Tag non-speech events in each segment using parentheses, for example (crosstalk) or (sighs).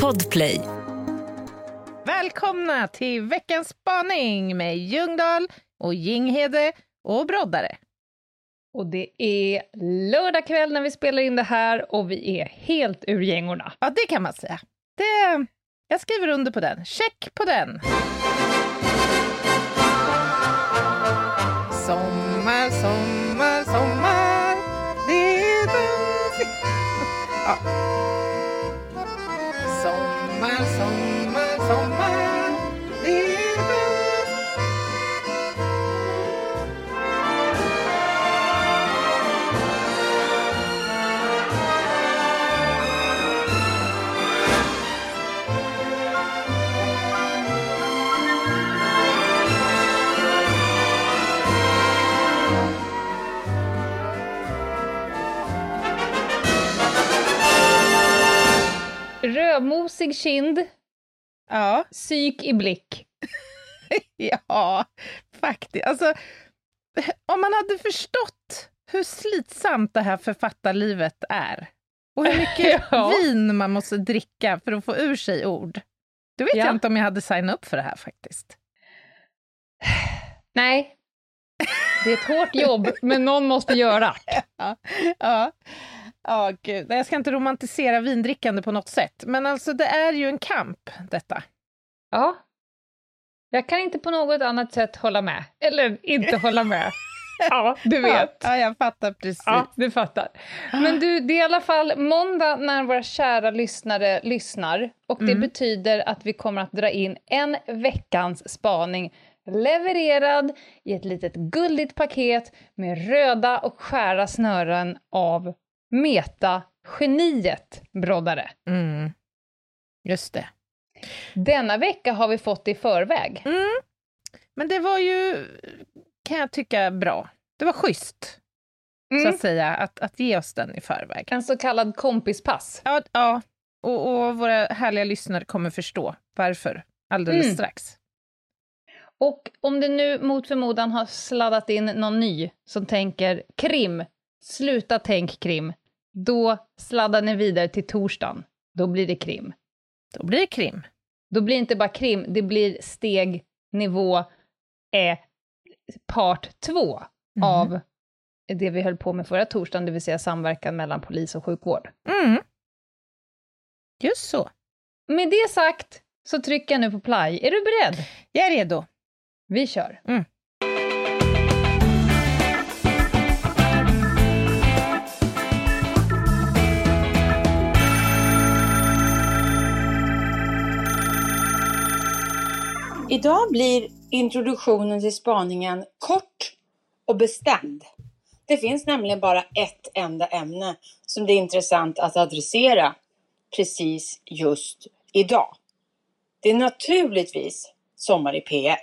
Podplay. Välkomna till veckans spaning med Ljungdahl och Jinghede och Broddare. Och det är lördag kväll när vi spelar in det här och vi är helt ur gängorna. Ja, det kan man säga. Det, jag skriver under på den. Check på den. Rödmosig kind, Ja. psyk i blick. (laughs) Ja, faktiskt. Alltså, om man hade förstått hur slitsamt det här författarlivet är och hur mycket (laughs) Ja. vin man måste dricka för att få ur sig ord, då vet Ja. jag inte om jag hade signat upp för det här faktiskt. (sighs) Nej, det är ett hårt jobb, men någon måste göra. (laughs) Ja, ja. Ja gud. Nej, Jag ska inte romantisera vindrickande på något sätt, men alltså det är ju en kamp detta. Ja. Jag kan inte på något annat sätt hålla med. Eller inte hålla med. (laughs) Ja, du vet. Ja, ja jag fattar precis. Ja, du fattar. Men du, det är i alla fall måndag när våra kära lyssnare lyssnar och det Mm. betyder att vi kommer att dra in en veckans spaning levererad i ett litet guldigt paket med röda och skära snören av Meta-geniet Broddare. Mm. Just det. Denna vecka har vi fått det i förväg. Mm. Men det var ju, kan jag tycka, bra. Det var schysst, så Mm. att säga, att, att ge oss den i förväg. En så kallad kompispass. Ja, ja. Och, och våra härliga lyssnare kommer förstå varför alldeles Mm. strax. Och om det nu mot förmodan har sladdat in någon ny som tänker krim, sluta tänk krim, då sladdar ni vidare till torsdagen. Då blir det krim. Då blir det krim. Då blir det inte bara krim, det blir steg, nivå, eh, part två Mhm. av det vi höll på med förra torsdagen, det vill säga samverkan mellan polis och sjukvård. Mm. Just så. Med det sagt så trycker jag nu på play. Är du beredd? Jag är redo. Vi kör. Mm. Idag blir introduktionen till spaningen kort och bestämd. Det finns nämligen bara ett enda ämne som det är intressant att adressera precis just idag. Det är naturligtvis Sommar i P1.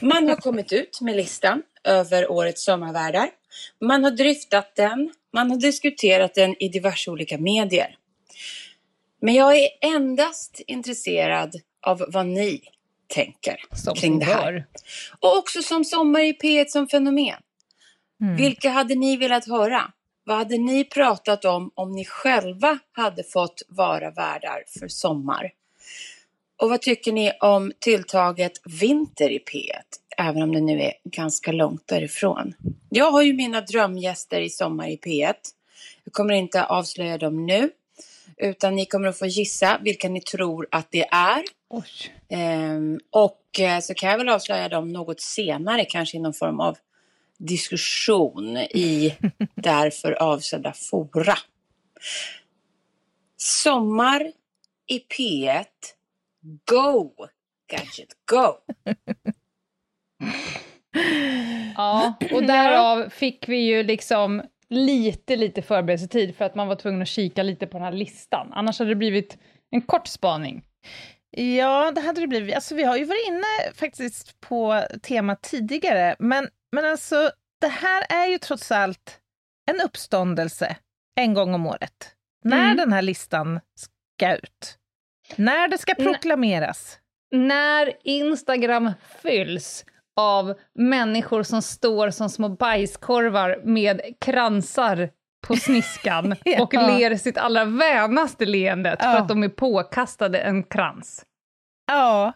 Man har kommit ut med listan över årets sommarvärdar. Man har dryftat den, man har diskuterat den i diverse olika medier. Men jag är endast intresserad av vad ni tänker Som kring det här. Och också som Sommar i P1 som fenomen. Mm. Vilka hade ni velat höra? Vad hade ni pratat om om ni själva hade fått vara värdar för sommar? Och vad tycker ni om tilltaget vinter i P1? Även om det nu är ganska långt därifrån. Jag har ju mina drömgäster i Sommar i P1. Jag kommer inte avslöja dem nu. Utan ni kommer att få gissa vilka ni tror att det är. Oj. Ehm, och eh, så kan jag väl avslöja dem något senare, kanske i någon form av diskussion i (laughs) därför avsedda fora. Sommar i P1. Go! Gadget, go! Ja, och därav fick vi ju liksom lite, lite förberedelsetid för att man var tvungen att kika lite på den här listan. Annars hade det blivit en kort spaning. Ja, det hade det blivit. Alltså, vi har ju varit inne faktiskt på temat tidigare, men, men alltså, det här är ju trots allt en uppståndelse en gång om året. När Mm. den här listan ska ut. När det ska proklameras. När Instagram fylls av människor som står som små bajskorvar med kransar på sniskan (laughs) Ja. och ler sitt allra vänaste leende för Ja. att de är påkastade en krans. Ja.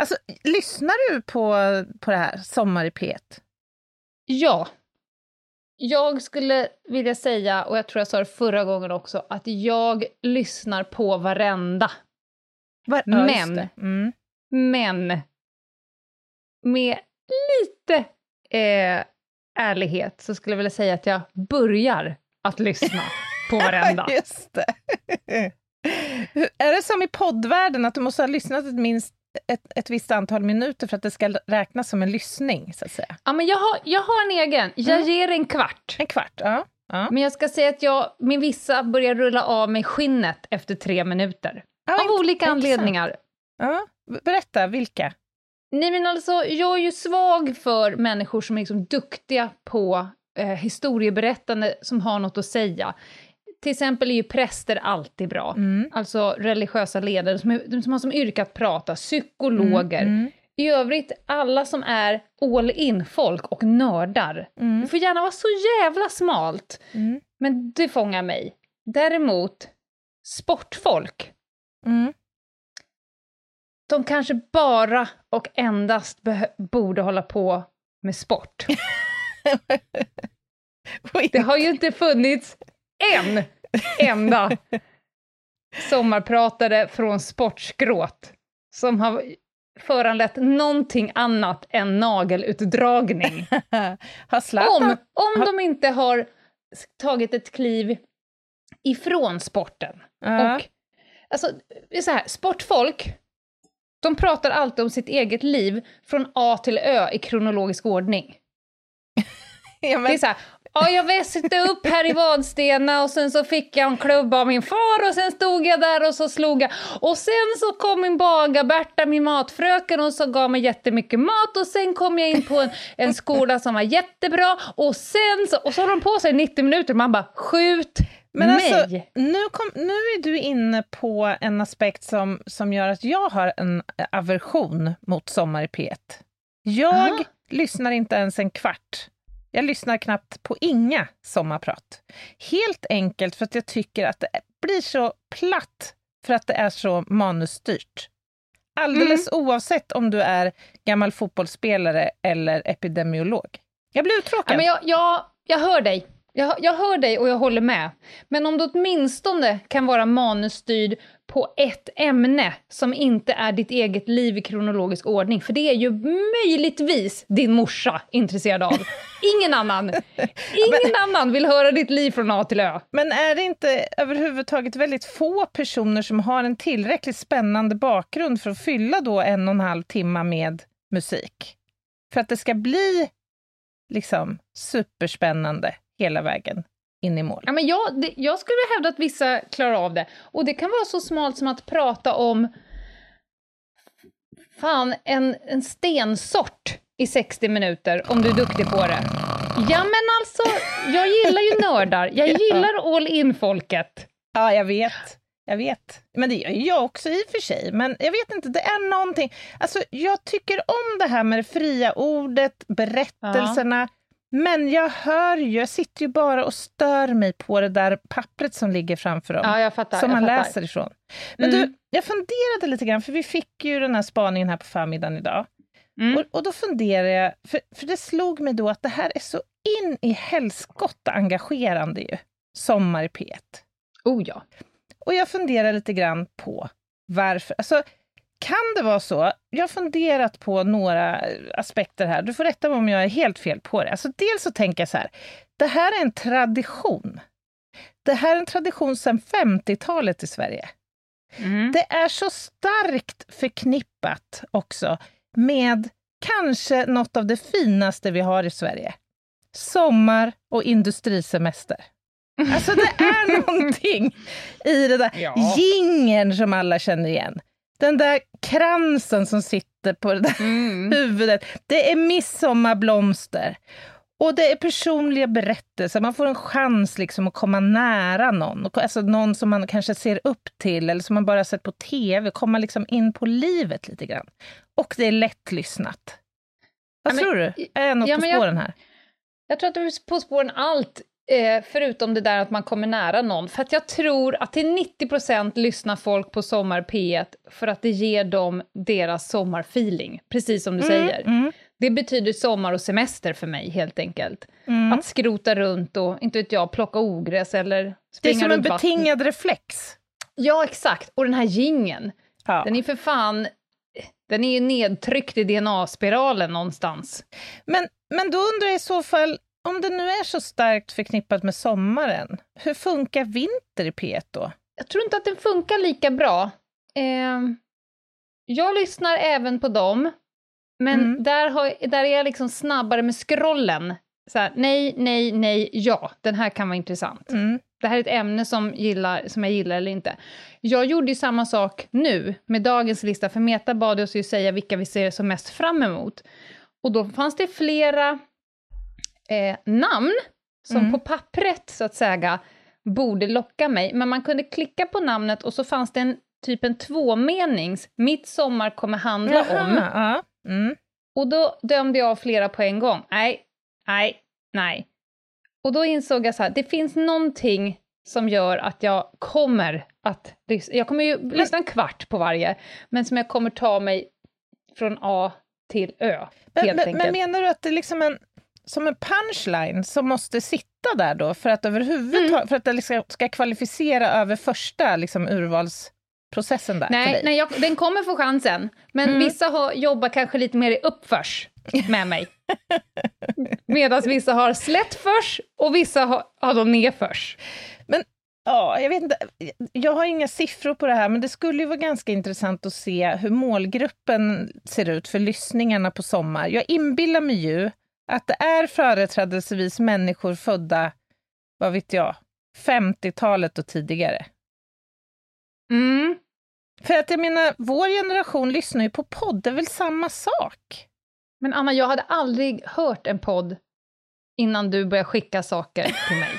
Alltså, lyssnar du på, på det här, Sommar i P1? Ja. Jag skulle vilja säga, och jag tror jag sa det förra gången också, att jag lyssnar på varenda. Var, Men-. Mm. Men med lite eh, ärlighet så skulle jag vilja säga att jag börjar att lyssna på varenda. (laughs) Just det. Är det som i poddvärlden, att du måste ha lyssnat ett minst ett, ett visst antal minuter för att det ska räknas som en lyssning, så att säga? Ja, men jag har, jag har en egen. Jag Mm. ger en kvart. En kvart, ja. ja. Men jag ska säga att jag med vissa börjar rulla av mig skinnet efter tre minuter. ja Av olika intressant. anledningar. Ja. Berätta, vilka? Nej men alltså, jag är ju svag för människor som är liksom duktiga på eh, historieberättande, som har något att säga. Till exempel är ju präster alltid bra. Mm. Alltså religiösa ledare som, är, som har som yrke att prata, psykologer. Mm. I övrigt, alla som är all in-folk och nördar. Mm. Det får gärna vara så jävla smalt, Mm. men det fångar mig. Däremot, sportfolk, Mm. De kanske bara och endast borde hålla på med sport. (laughs) Det har ju inte funnits en enda sommarpratare från sportskråt som har föranlett någonting annat än nagelutdragning. (laughs) Om, om de inte har tagit ett kliv ifrån sporten. Ja. Och, alltså, så här, sportfolk, de pratar alltid om sitt eget liv från A till Ö i kronologisk ordning. (laughs) ja, men, Det är så här, ja, jag väste upp här i Vadstena och sen så fick jag en klubba av min far och sen stod jag där och så slog jag. Och sen så kom min bagar-Berta, min matfröken, och så gav mig jättemycket mat och sen kom jag in på en, en skola som var jättebra och sen så, och så håller de på sig i 90 minuter man bara skjut Men mig. alltså, nu, kom, nu är du inne på en aspekt som, som gör att jag har en aversion mot Sommar i P1. Jag Aha. lyssnar inte ens en kvart. Jag lyssnar knappt på inga sommarprat. Helt enkelt för att jag tycker att det blir så platt för att det är så manusstyrt. Alldeles oavsett om du är gammal fotbollsspelare eller epidemiolog. Jag blir uttråkad. Ja, men jag, jag, jag hör dig. Jag, jag hör dig och jag håller med. Men om du åtminstone kan vara manusstyrd på ett ämne som inte är ditt eget liv i kronologisk ordning, för det är ju möjligtvis din morsa intresserad av. Ingen annan. (laughs) Ingen annan vill höra ditt liv från A till Ö. Men är det inte överhuvudtaget väldigt få personer som har en tillräckligt spännande bakgrund för att fylla då en och en halv timme med musik? För att det ska bli liksom superspännande hela vägen in i mål. Ja, men jag, det, jag skulle hävda att vissa klarar av det. Och det kan vara så smalt som att prata om fan, en, en stensort i 60 minuter, om du är duktig på det. Ja, men alltså, jag gillar ju nördar. Jag (laughs) Ja. gillar all in-folket. Ja, jag vet. Jag vet. Men det gör jag också i och för sig. Men jag vet inte, det är någonting... Alltså, jag tycker om det här med det fria ordet, berättelserna. Men jag hör ju, jag sitter ju bara och stör mig på det där pappret som ligger framför dem. Ja, jag fattar. som man läser ifrån. Men Mm. du, jag funderade lite grann, för vi fick ju den här spaningen här på förmiddagen idag. Mm. Och, och då funderade jag, för, för det slog mig då att det här är så in i helskotta engagerande ju. Sommar i P1. Oh ja. Och jag funderar lite grann på varför. Alltså, kan det vara så? Jag har funderat på några aspekter här. Du får rätta mig om jag är helt fel på det. Alltså, dels så tänker jag så här, det här är en tradition. Det här är en tradition sedan 50-talet i Sverige. Mm. Det är så starkt förknippat också med kanske något av det finaste vi har i Sverige. Sommar och industrisemester. Alltså det är (laughs) någonting i det där Ja. gingen som alla känner igen. Den där kransen som sitter på det där Mm. (laughs) huvudet. Det är midsommarblomster. Och det är personliga berättelser. Man får en chans liksom att komma nära någon. Alltså någon som man kanske ser upp till eller som man bara sett på tv. Komma liksom in på livet lite grann. Och det är lättlyssnat. Vad Ja, men- tror du? Är jag något ja, på men jag- spåren här? Jag tror att du är på spåren allt. Eh, förutom det där att man kommer nära någon. För att jag tror att till 90% lyssnar folk på Sommar P1 för att det ger dem deras sommarfeeling, precis som du Mm, säger. mm, Det betyder sommar och semester för mig, helt enkelt. mm. Att skrota runt och, inte vet jag, plocka ogräs eller Det är springa som en runt vatten. betingad reflex. Ja, exakt. Och den här gingen, Ja. den är för fan... Den är ju nedtryckt i DNA-spiralen någonstans. Men, men då undrar jag i så fall, om det nu är så starkt förknippat med sommaren, hur funkar vinter i P1 då? Jag tror inte att den funkar lika bra. Eh, jag lyssnar även på dem, men Mm. där, har, där är jag liksom snabbare med scrollen. Så här, nej, nej, nej, ja, den här kan vara intressant. Mm. Det här är ett ämne som, gillar, som jag gillar eller inte. Jag gjorde ju samma sak nu med dagens lista, för Meta bad oss ju säga vilka vi ser som mest fram emot. Och då fanns det flera eh, namn som Mm. på pappret, så att säga, borde locka mig. Men man kunde klicka på namnet och så fanns det en typ en tvåmenings, mitt sommar kommer handla om. Ja. Mm. Och då dömde jag av flera på en gång. Nej, nej, nej. Och då insåg jag så här, det finns någonting som gör att jag kommer att lyssna. Jag kommer ju lyssna en kvart på varje, men som jag kommer ta mig från A till Ö, Men, helt men, enkelt. men menar du att det är liksom en, som en punchline som måste sitta där då för att överhuvudtaget, Mm. för att det liksom ska kvalificera över första liksom, urvalsprocessen där Nej, nej jag, den kommer få chansen. Men Mm. vissa har, jobbar kanske lite mer i uppförs med mig. (laughs) Medan vissa har slättförs och vissa har, har de nedförs. Ja, jag vet inte. Jag har inga siffror på det här, men det skulle ju vara ganska intressant att se hur målgruppen ser ut för lyssningarna på sommar. Jag inbillar mig ju att det är företrädelsevis människor födda, vad vet jag, 50-talet och tidigare. Mm. För att jag menar, vår generation lyssnar ju på podd, det är väl samma sak? Men Anna, jag hade aldrig hört en podd innan du började skicka saker till mig.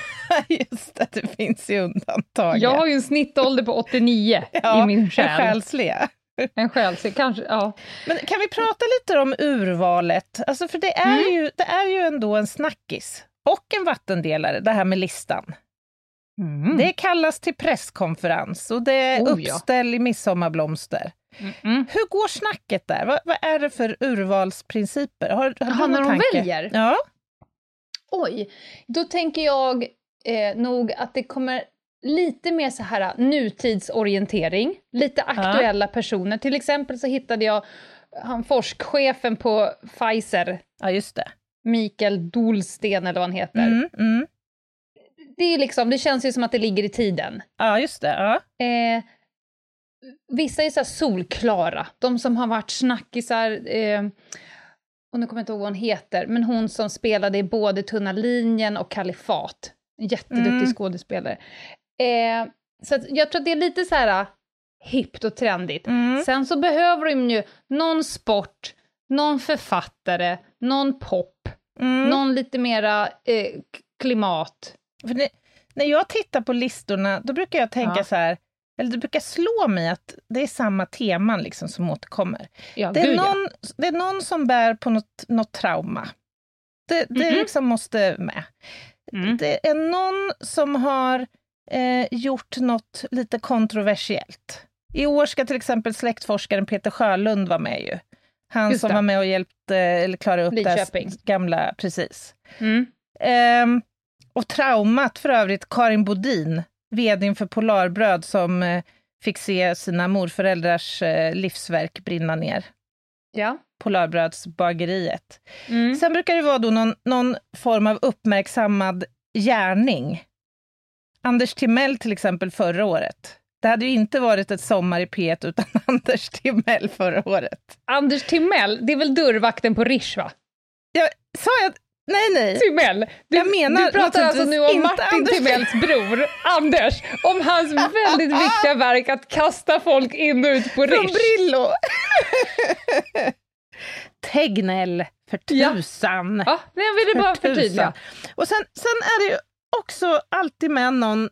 (laughs) Just det, det finns ju undantag. Jag har ju en snittålder på 89 (laughs) ja, i min själ. själsliga. En själ, kanske, ja. Men kan vi prata lite om urvalet? Alltså för det är, Mm. ju, det är ju ändå en snackis. Och en vattendelare, det här med listan. Mm. Det kallas till presskonferens och det är Oh, ja. uppställ i midsommarblomster. Mm, mm. Hur går snacket där? Vad, vad är det för urvalsprinciper? Har, har Jaha, du när någon de tanke? väljer? Ja. Oj, då tänker jag eh, nog att det kommer lite mer så här nutidsorientering, lite aktuella personer. Till exempel så hittade jag han forskchefen på Pfizer, ja, just det. Mikael Dolsten eller vad han heter. Mm, mm. Det, är liksom, det känns ju som att det ligger i tiden. Ja, just det. Ja. Eh, vissa är så solklara, de som har varit snackisar, eh, och nu kommer jag inte ihåg vad hon heter, men hon som spelade i både Tunna linjen och Kalifat. En jätteduktig Mm. skådespelare. Eh, så jag tror att det är lite så här hippt och trendigt. Mm. Sen så behöver de ju någon sport, någon författare, någon pop, Mm. någon lite mera eh, klimat. För det, när jag tittar på listorna, då brukar jag tänka Ja. så här, eller det brukar slå mig att det är samma teman liksom som återkommer. Ja, Det är, gud, ja. någon, det är någon som bär på något, något trauma. Det, det Mhm. liksom måste med. Mm. Det är någon som har eh, gjort något lite kontroversiellt. I år ska till exempel släktforskaren Peter Sjölund vara med ju. Han som det. var med och hjälpte, eller klarade upp det Lidköping. gamla, precis. Mm. Ehm, och traumat för övrigt, Karin Bodin, vd för Polarbröd, som eh, fick se sina morföräldrars eh, livsverk brinna ner. Ja. Polarbrödsbageriet. Mm. Sen brukar det vara då någon, någon form av uppmärksammad gärning. Anders Timell till exempel förra året. Det hade ju inte varit ett sommar i P1 utan (laughs) Anders Timell förra året. Anders Timell, det är väl dörrvakten på Rish va? Jag, sa jag? Nej, nej. Timell! Du, Jag menar du pratar alltså nu om Martin Anders Timells bror, Anders, om hans (laughs) väldigt viktiga verk att kasta folk in och ut på Från Rish. Brillo! (laughs) Tegnell, för Ja. tusan! Ja, men jag ville bara förtydliga. Och sen, sen är det ju också alltid med någon,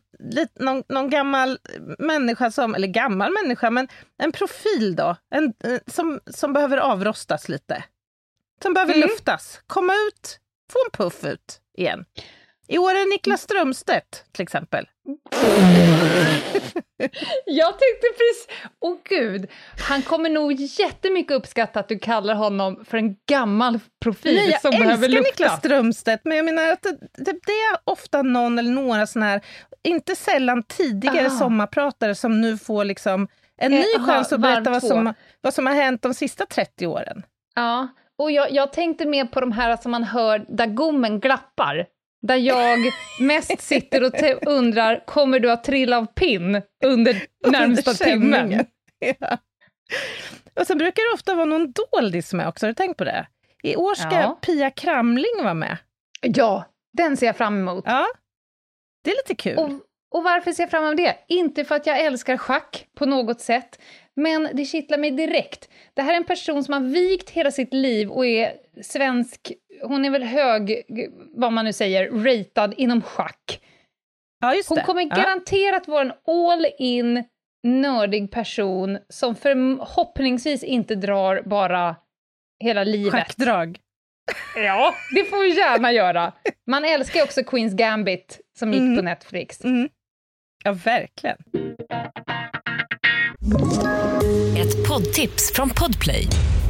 någon, någon gammal människa, som, eller gammal människa, men en profil då, en, eh, som, som behöver avrostas lite. Som behöver Mm. luftas, komma ut, få en puff ut igen. I år är Niklas Strömstedt till exempel. (laughs) (laughs) Jag tänkte precis, åh gud, han kommer nog jättemycket uppskatta att du kallar honom för en gammal profil Nej, jag som behöver älskar lukta. Niklas Strömstedt, men jag menar att det, det, det är ofta någon eller några såna här, inte sällan tidigare Ah. sommarpratare som nu får liksom en Eh, ny aha, chans att berätta vad som, vad som har hänt de sista 30 åren. Ja, och jag, jag tänkte mer på de här som man hör där gommen glappar. Där jag mest sitter och (laughs) undrar, kommer du att trilla av pinn under närmsta timmen? Ja. Och sen brukar det ofta vara någon doldis med också, har du tänkt på det? I år ska Ja. Pia Kramling vara med. Ja, den ser jag fram emot. Ja, det är lite kul. Och, och varför ser jag fram emot det? Inte för att jag älskar schack på något sätt, men det kittlar mig direkt. Det här är en person som har vikt hela sitt liv och är svensk, hon är väl hög, vad man nu säger, ratad inom schack. ja, just Hon det. kommer ja. garanterat vara en all in nördig person som förhoppningsvis inte drar bara hela livet. Schackdrag. Ja, det får vi gärna göra. Man älskar ju också Queens Gambit som gick Mm. på Netflix. Mm. Ja, verkligen. Ett poddtips från Podplay.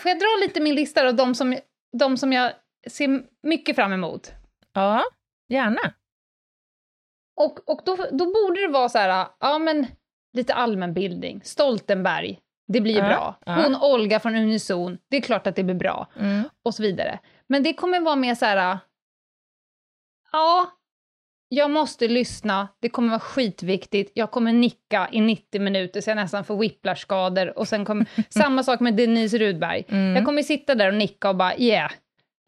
Får jag dra lite min lista av de som, de som jag ser mycket fram emot? Ja, gärna. Och, och då, då borde det vara så här, ja men lite allmänbildning. Stoltenberg, det blir Ja, bra. ja. Hon Olga från Unison, det är klart att det blir bra. Mm. Och så vidare. Men det kommer vara mer så här, ja, jag måste lyssna, det kommer vara skitviktigt, jag kommer nicka i 90 minuter så jag nästan får whiplash-skador och sen kommer, (laughs) samma sak med Denise Rudberg. Mm. Jag kommer sitta där och nicka och bara yeah,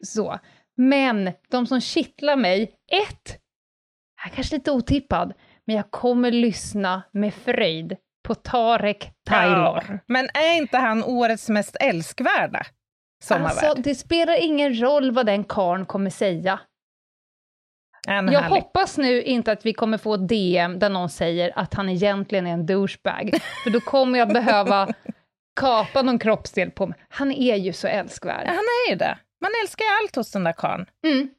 så. Men de som kittlar mig, ett, jag är kanske lite otippad, men jag kommer lyssna med fröjd på Tarek Taylor. Ja, Men är inte han årets mest älskvärda sommarvärd? Alltså, det spelar ingen roll vad den karn kommer säga. Är Jag härlig. hoppas nu inte att vi kommer få DM där någon säger att han egentligen är en douchebag, för då kommer jag behöva (laughs) kapa någon kroppsdel på mig. Han är ju så älskvärd. Ja, Han är ju det. Man älskar ju allt hos den där karln. Mm.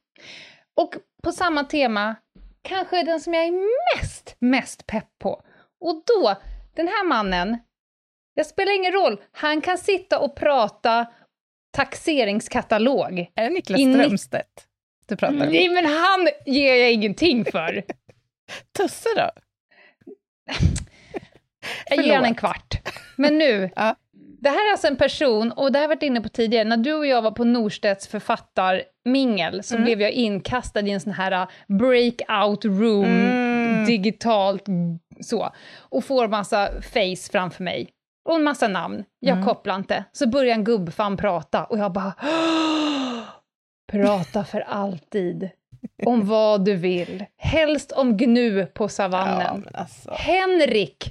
Och på samma tema, kanske den som jag är mest, mest pepp på. Och då, den här mannen, det spelar ingen roll, han kan sitta och prata taxeringskatalog. Är det Niklas Strömstedt du pratar om? Nej, men han ger jag ingenting för. (laughs) Tusse då? (laughs) Jag ger honom en kvart. Men nu, (laughs) Ja. det här är alltså en person, och det har jag varit inne på tidigare, när du och jag var på Norstedts författarmingel så Mm. blev jag inkastad i en sån här uh, breakout room, Mm. digitalt så, och får massa face framför mig. Och en massa namn. Jag Mm. kopplar inte. Så börjar en gubbfan prata och jag bara... (gasps) Prata för alltid. Om vad du vill. Helst om gnu på Ja, savannen. men alltså. Henrik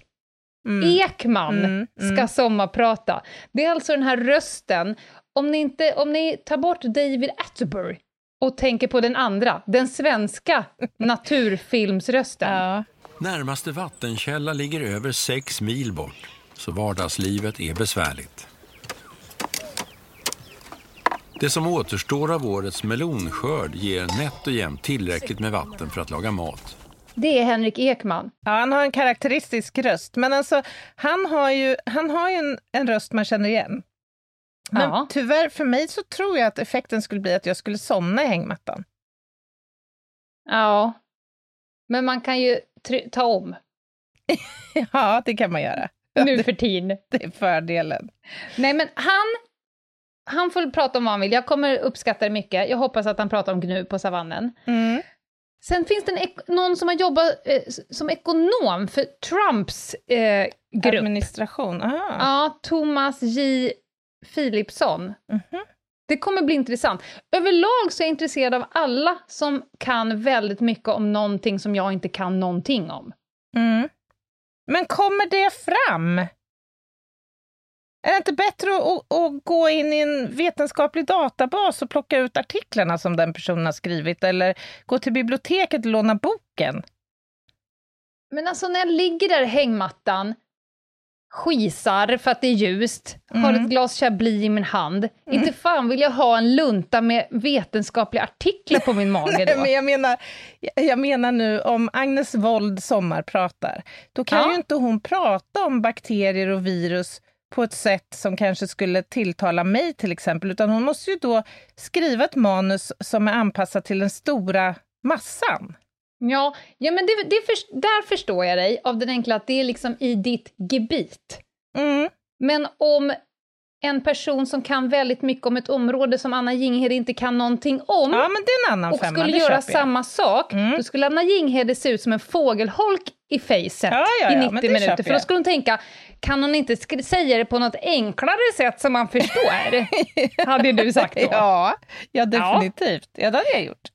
Mm. Ekman Mm, mm. ska sommarprata. Det är alltså den här rösten, om ni, inte, om ni tar bort David Attenborough och tänker på den andra, den svenska (laughs) naturfilmsrösten. Ja. Närmaste vattenkälla ligger över sex mil bort, så vardagslivet är besvärligt. Det som återstår av årets melonskörd ger nätt och jämnt tillräckligt med vatten för att laga mat. Det är Henrik Ekman. Ja, han har en karaktäristisk röst, men alltså, han har ju, han har ju en, en röst man känner igen. Men Ja. tyvärr, för mig så tror jag att effekten skulle bli att jag skulle somna i hängmattan. Ja. Men man kan ju ta om (laughs) Ja, det kan man göra. nu för tiden. Det är fördelen. Nej, men han, han får prata om vad han vill. Jag kommer uppskatta det mycket. Jag hoppas att han pratar om gnu på savannen. Mm. Sen finns det en, någon som har jobbat eh, som ekonom för Trumps eh, grupp. Administration, aha. Ja, Thomas J. Philipsson. Mhm. Det kommer bli intressant. Överlag så är jag intresserad av alla som kan väldigt mycket om någonting som jag inte kan någonting om. Mm. Men kommer det fram? Är det inte bättre att, att, gå in i en vetenskaplig databas och plocka ut artiklarna som den personen har skrivit, eller gå till biblioteket och låna boken? Men alltså när jag ligger där i hängmattan, skisar för att det är ljust, mm. har ett glas Chablis i min hand, mm. inte fan vill jag ha en lunta med vetenskapliga artiklar på min (laughs) mage då. Men jag menar, jag menar nu om Agnes Wold sommarpratar, då kan ja. ju inte hon prata om bakterier och virus på ett sätt som kanske skulle tilltala mig till exempel, utan hon måste ju då skriva ett manus som är anpassat till den stora massan. Ja, ja men det, det för, där förstår jag dig, av den enkla att det är liksom i ditt gebit. Mm. Men om en person som kan väldigt mycket om ett område som Anna Jinghede inte kan någonting om, ja, och femma, skulle göra samma sak, mm. då skulle Anna Jinghede se ut som en fågelholk i facet ja, ja, i 90 minuter. För då skulle hon tänka, kan hon inte säga det på något enklare sätt som man förstår? (laughs) hade du sagt då. Ja, ja definitivt. Ja, det hade jag gjort.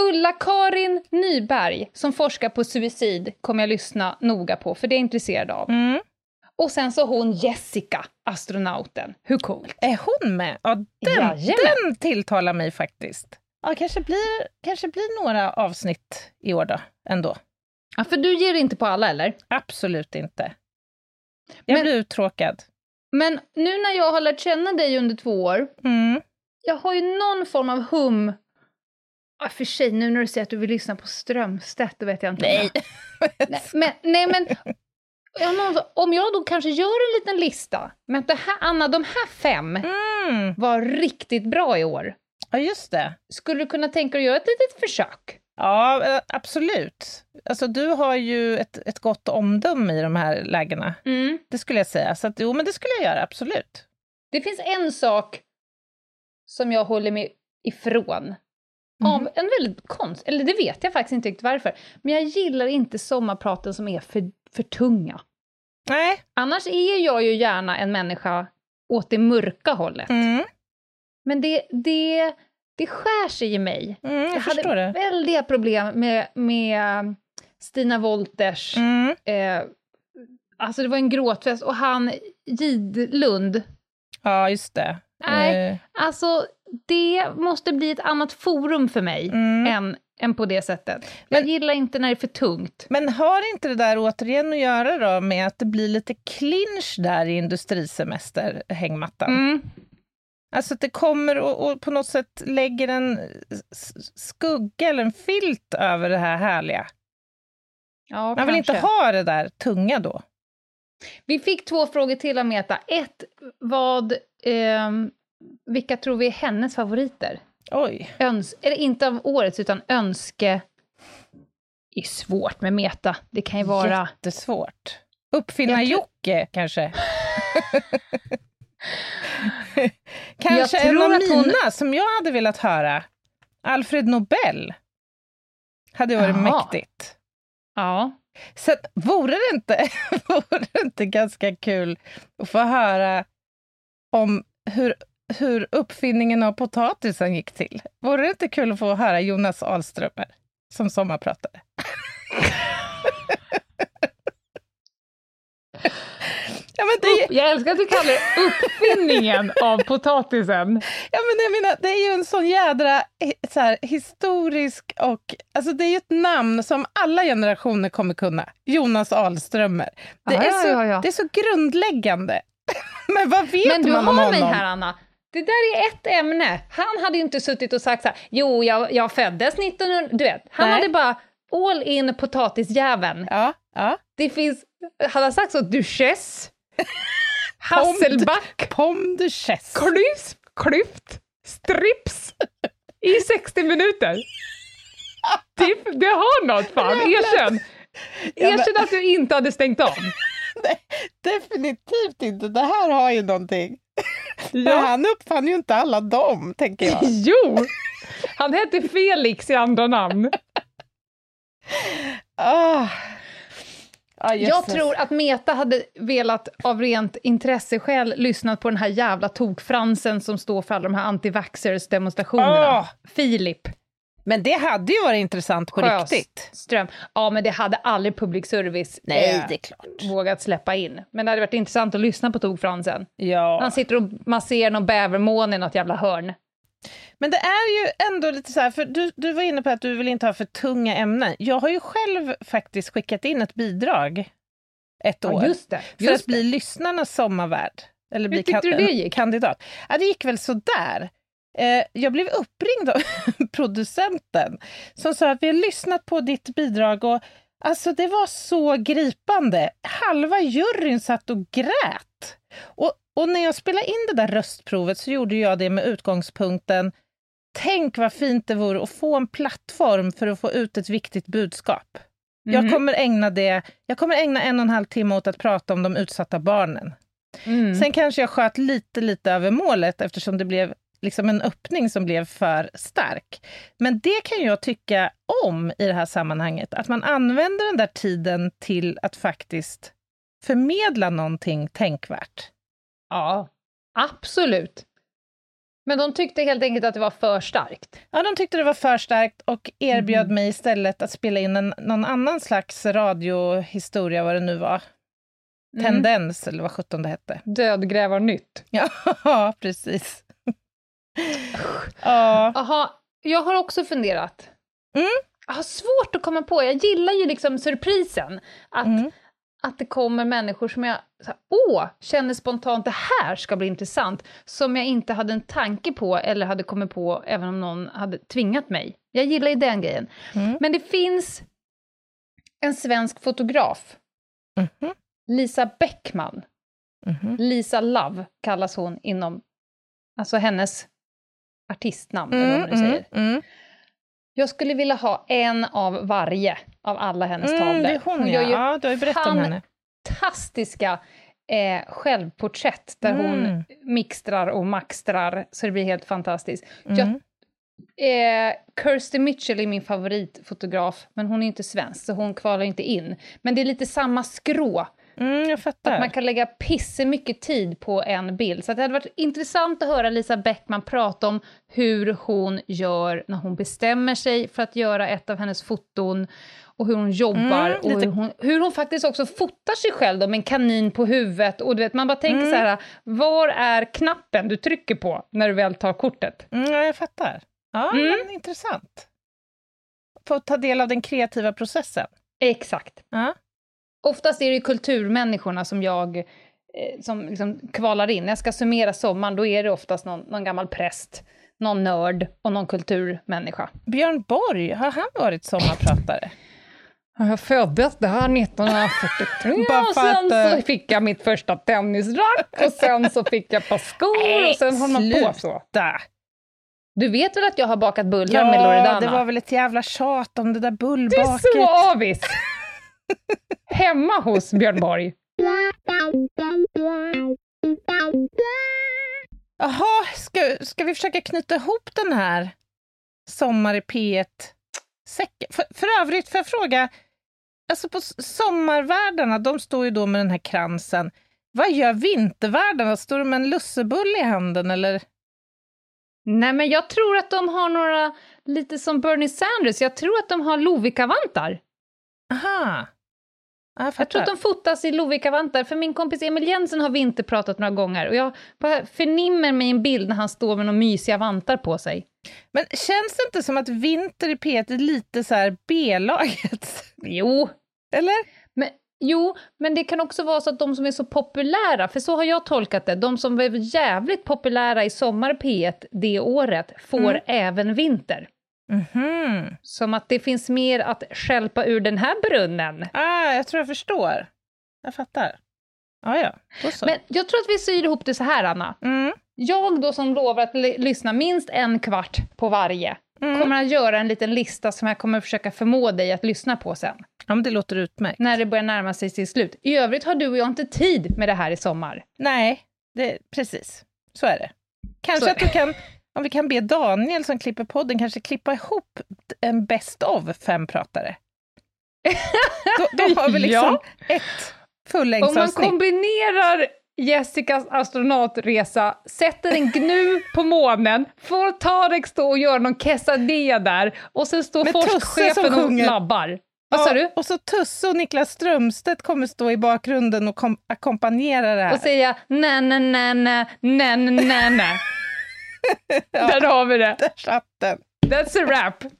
Ulla-Karin Nyberg, som forskar på suicid, kommer jag lyssna noga på, för det är jag intresserad av. Mm. Och sen så hon Jessica, astronauten. Hur coolt? Är hon med? Ja, den, den tilltalar mig faktiskt. Ja, kanske blir, kanske blir några avsnitt i år då, ändå. Ja, för du ger inte på alla, eller? Absolut inte. Jag men, blir uttråkad. Men nu när jag har lärt känna dig under två år, mm. jag har ju någon form av hum Ja, för sig, nu när du säger att du vill lyssna på Strömstedt, då vet jag inte. Nej. (laughs) nej, men, nej, men om jag då kanske gör en liten lista, men det här, Anna, de här fem mm. var riktigt bra i år. Ja, just det. Skulle du kunna tänka dig att göra ett litet försök? Ja, eh, absolut. Alltså, du har ju ett, ett gott omdöme i de här lägena. Mm. Det skulle jag säga. Så att, jo, men det skulle jag göra, absolut. Det finns en sak som jag håller mig ifrån. Mm. Av en väldigt konst... Eller det vet jag faktiskt inte riktigt varför. Men jag gillar inte sommarpraten som är för, för tunga. Nej. Annars är jag ju gärna en människa åt det mörka hållet. Mm. Men det, det, det skär sig i mig. Mm, jag, jag hade det. väldiga problem med, med Stina Wolters... Mm. Eh, alltså det var en gråtfest, och han Gidlund. Ja, just det. Nej, eh. alltså det måste bli ett annat forum för mig mm. än, än på det sättet. Men, jag gillar inte när det är för tungt. Men har inte det där återigen att göra då med att det blir lite clinch där i industrisemester-hängmattan? Mm. Alltså att det kommer och, och, på något sätt lägger en skugga eller en filt över det här härliga. Ja, Man vill inte ha det där tunga då. Vi fick två frågor till av Meta. Ett, vad, eh, vilka tror vi är hennes favoriter? Oj. Öns eller inte av årets, utan önske... Det är svårt med Meta. Det kan ju vara... Jättesvårt. Uppfinnar-Jocke, kanske? (laughs) kanske en av mina hon... som jag hade velat höra. Alfred Nobel. Hade varit Jaha. mäktigt. Ja. Så vore det, inte, (laughs) vore det inte ganska kul att få höra om hur, hur uppfinningen av potatisen gick till? Vore det inte kul att få höra Jonas Ahlströmer som sommarpratare? (laughs) Ja, men det... Jag älskar att du kallar det uppfinningen av potatisen. Ja, men jag menar, det är ju en sån jädra så här, historisk och... Alltså det är ju ett namn som alla generationer kommer kunna. Jonas Ahlströmer. Det, ja, är, så, ja, ja. det är så grundläggande. (laughs) men vad vet men man om honom? Men du har mig här, Anna. Det där är ett ämne. Han hade ju inte suttit och sagt så här, jo, jag, jag föddes 1900... Du vet, han Nej. hade bara all in potatisjäveln. Ja, ja. Det finns... Han har sagt så, duchess, (laughs) Hasselback, Pomme de Chess. Klyft, klyft, strips i 60 minuter. (laughs) Det, det har något fan, erkänn! Erkänn att du inte hade stängt av. (laughs) Nej, definitivt inte. Det här har ju någonting. Ja. han uppfann ju inte alla dem, tänker jag. (laughs) Jo! Han hette Felix i andra namn. Ah. Ja, jag tror att Meta hade velat av rent intresseskäl lyssnat på den här jävla tokfransen som står för alla de här antivaxxers demonstrationerna. Åh! Filip Men det hade ju varit intressant på riktigt. Sjöström. Ja, men det hade aldrig public service Nej, eh, det är klart. vågat släppa in. Men det hade varit intressant att lyssna på tokfransen. Ja. Han sitter och masserar någon bävermåne i något jävla hörn. Men det är ju ändå lite så här, för du, du var inne på att du vill inte ha för tunga ämnen. Jag har ju själv faktiskt skickat in ett bidrag ett år. Ja, just det. för Just att bli lyssnarnas sommarvärd. Eller bli tyckte du det gick? kandidat. Ja, det gick väl sådär. Eh, jag blev uppringd av (laughs) producenten som sa att vi har lyssnat på ditt bidrag och alltså det var så gripande. Halva juryn satt och grät. Och, och när jag spelade in det där röstprovet så gjorde jag det med utgångspunkten Tänk vad fint det vore att få en plattform för att få ut ett viktigt budskap. Jag Mhm. kommer ägna det, jag kommer ägna en och en halv timme åt att prata om de utsatta barnen. Mm. Sen kanske jag sköt lite, lite över målet eftersom det blev liksom en öppning som blev för stark. Men det kan jag tycka om i det här sammanhanget, att man använder den där tiden till att faktiskt förmedla någonting tänkvärt. Ja, absolut. Men de tyckte helt enkelt att det var för starkt. Ja, de tyckte det var för starkt och erbjöd Mm. mig istället att spela in en, någon annan slags radiohistoria, vad det nu var. Mm. Tendens, eller vad sjutton det hette. Dödgrävarnytt. (laughs) Ja, precis. Ja. Jaha, jag har också funderat. Mm. Jag har svårt att komma på, jag gillar ju liksom surprisen. Att, Mm. att det kommer människor som jag här, åh, känner spontant det här ska bli intressant, som jag inte hade en tanke på eller hade kommit på även om någon hade tvingat mig. Jag gillar ju den grejen. Mm. Men det finns en svensk fotograf, Mhm. Lisa Bäckman. Mhm. Lisa Love kallas hon inom, alltså hennes artistnamn, eller vad man nu Mm, säger. mm, mm. Jag skulle vilja ha en av varje av alla hennes Mm, tavlor. det är hon, gör ja. ju ja. Du har ju berättat om henne. fantastiska eh, självporträtt där hon Mm. mixtrar och maxtrar, så det blir helt fantastiskt. Jag, Mm. eh, Kirsty Mitchell är min favoritfotograf, men hon är inte svensk, så hon kvalar inte in. Men det är lite samma skrå, Mm, jag fattar. att man kan lägga pisse mycket tid på en bild. Så att det hade varit intressant att höra Lisa Bäckman prata om hur hon gör när hon bestämmer sig för att göra ett av hennes foton, och hur hon jobbar, Mm, och hur hon, hur hon faktiskt också fotar sig själv då, med en kanin på huvudet. Och du vet, man bara tänker Mm. så här, var är knappen du trycker på när du väl tar kortet? Mm, ja, jag fattar. Ja, Mm. men intressant. Få ta del av den kreativa processen. Exakt. Ja. Oftast är det ju kulturmänniskorna som jag eh, som liksom kvalar in. När jag ska summera sommaren, då är det oftast någon, någon gammal präst, någon nörd och någon kulturmänniska. Björn Borg, har han varit sommarpratare? Jag föddes där 1943 Bara och sen att, eh, så fick jag mitt första tennisrack och sen så fick jag ett par skor och sen håller man på så. Du vet väl att jag har bakat bullar med Loredana? Ja, det var väl ett jävla tjat om det där Du är bullbaket. så avis! Hemma hos Björn Borg. Jaha, ska, ska vi försöka knyta ihop den här Sommar i P1-säcken? För, för övrigt, får jag fråga, alltså på sommarvärdarna, de står ju då med den här kransen. Vad gör vintervärdarna? Står de med en lussebulle i handen eller? Nej, men jag tror att de har några, lite som Bernie Sanders, jag tror att de har Lovikkavantar. Aha. Ja, jag Jag tror att de fotas i Lovikkavantar, för min kompis Emil Jensen har vinterpratat några gånger och jag förnimmer mig en bild när han står med några mysiga vantar på sig. Men känns det inte som att vinter i P1 är lite så här B-laget? (laughs) Jo, Eller? men, jo, men det kan också vara så att de som är så populära, för så har jag tolkat det, de som blev jävligt populära i Sommar P1 det året får Mm. även vinter. Mhm. Som att det finns mer att skälpa ur den här brunnen. Ah, jag tror jag förstår. Jag fattar. Ah, ja, då så. Men jag tror att vi syr ihop det så här, Anna. Mm. Jag då som lovar att lyssna minst en kvart på varje, Mm. kommer att göra en liten lista som jag kommer försöka förmå dig att lyssna på sen, Ja, men det låter utmärkt. när det börjar närma sig sitt slut. I övrigt har du och jag inte tid med det här i sommar. Nej, det, precis. Så är det. Kanske Så att du kan, om vi kan be Daniel som klipper podden, kanske klippa ihop en best of fem pratare. Då, då har vi (laughs) liksom Ja. ett Om man fullängdsavsnitt. kombinerar Jessicas astronautresa, sätter en gnu på månen, får Tarek stå och göra någon quesadilla där och sen står Med forskchefen och labbar. Vad sa Ja, du? Och så Tusse och Niklas Strömstedt kommer stå i bakgrunden och kom- ackompanjera det här. Och säga nä, nä, nä, nä, nä, nä, nä, nä. Där har vi det. Där satt den. That's a wrap. (laughs)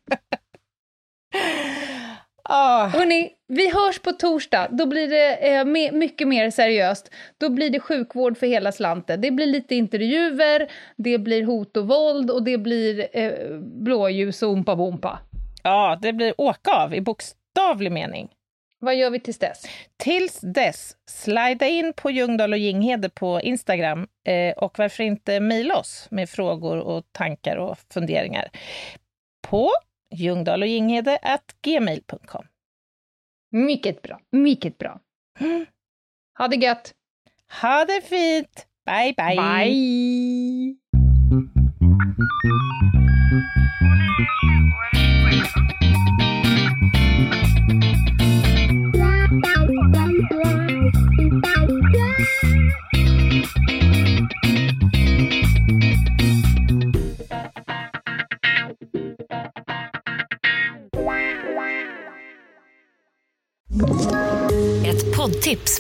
Ah, Hörrni, vi hörs på torsdag. Då blir det eh, me- mycket mer seriöst. Då blir det sjukvård för hela slanten. Det blir lite intervjuer, det blir hot och våld och det blir eh, blåljus och ompa bompa. ja, det blir åka av i bokstavlig mening. Vad gör vi tills dess? Tills dess, slida in på Ljungdahl och Ginghede på Instagram eh, och varför inte mejla oss med frågor och tankar och funderingar på Ljungdahl och Ginghede gmail.com. Mycket bra, mycket bra. Ha det gött. Ha det fint! Bye, bye! Bye!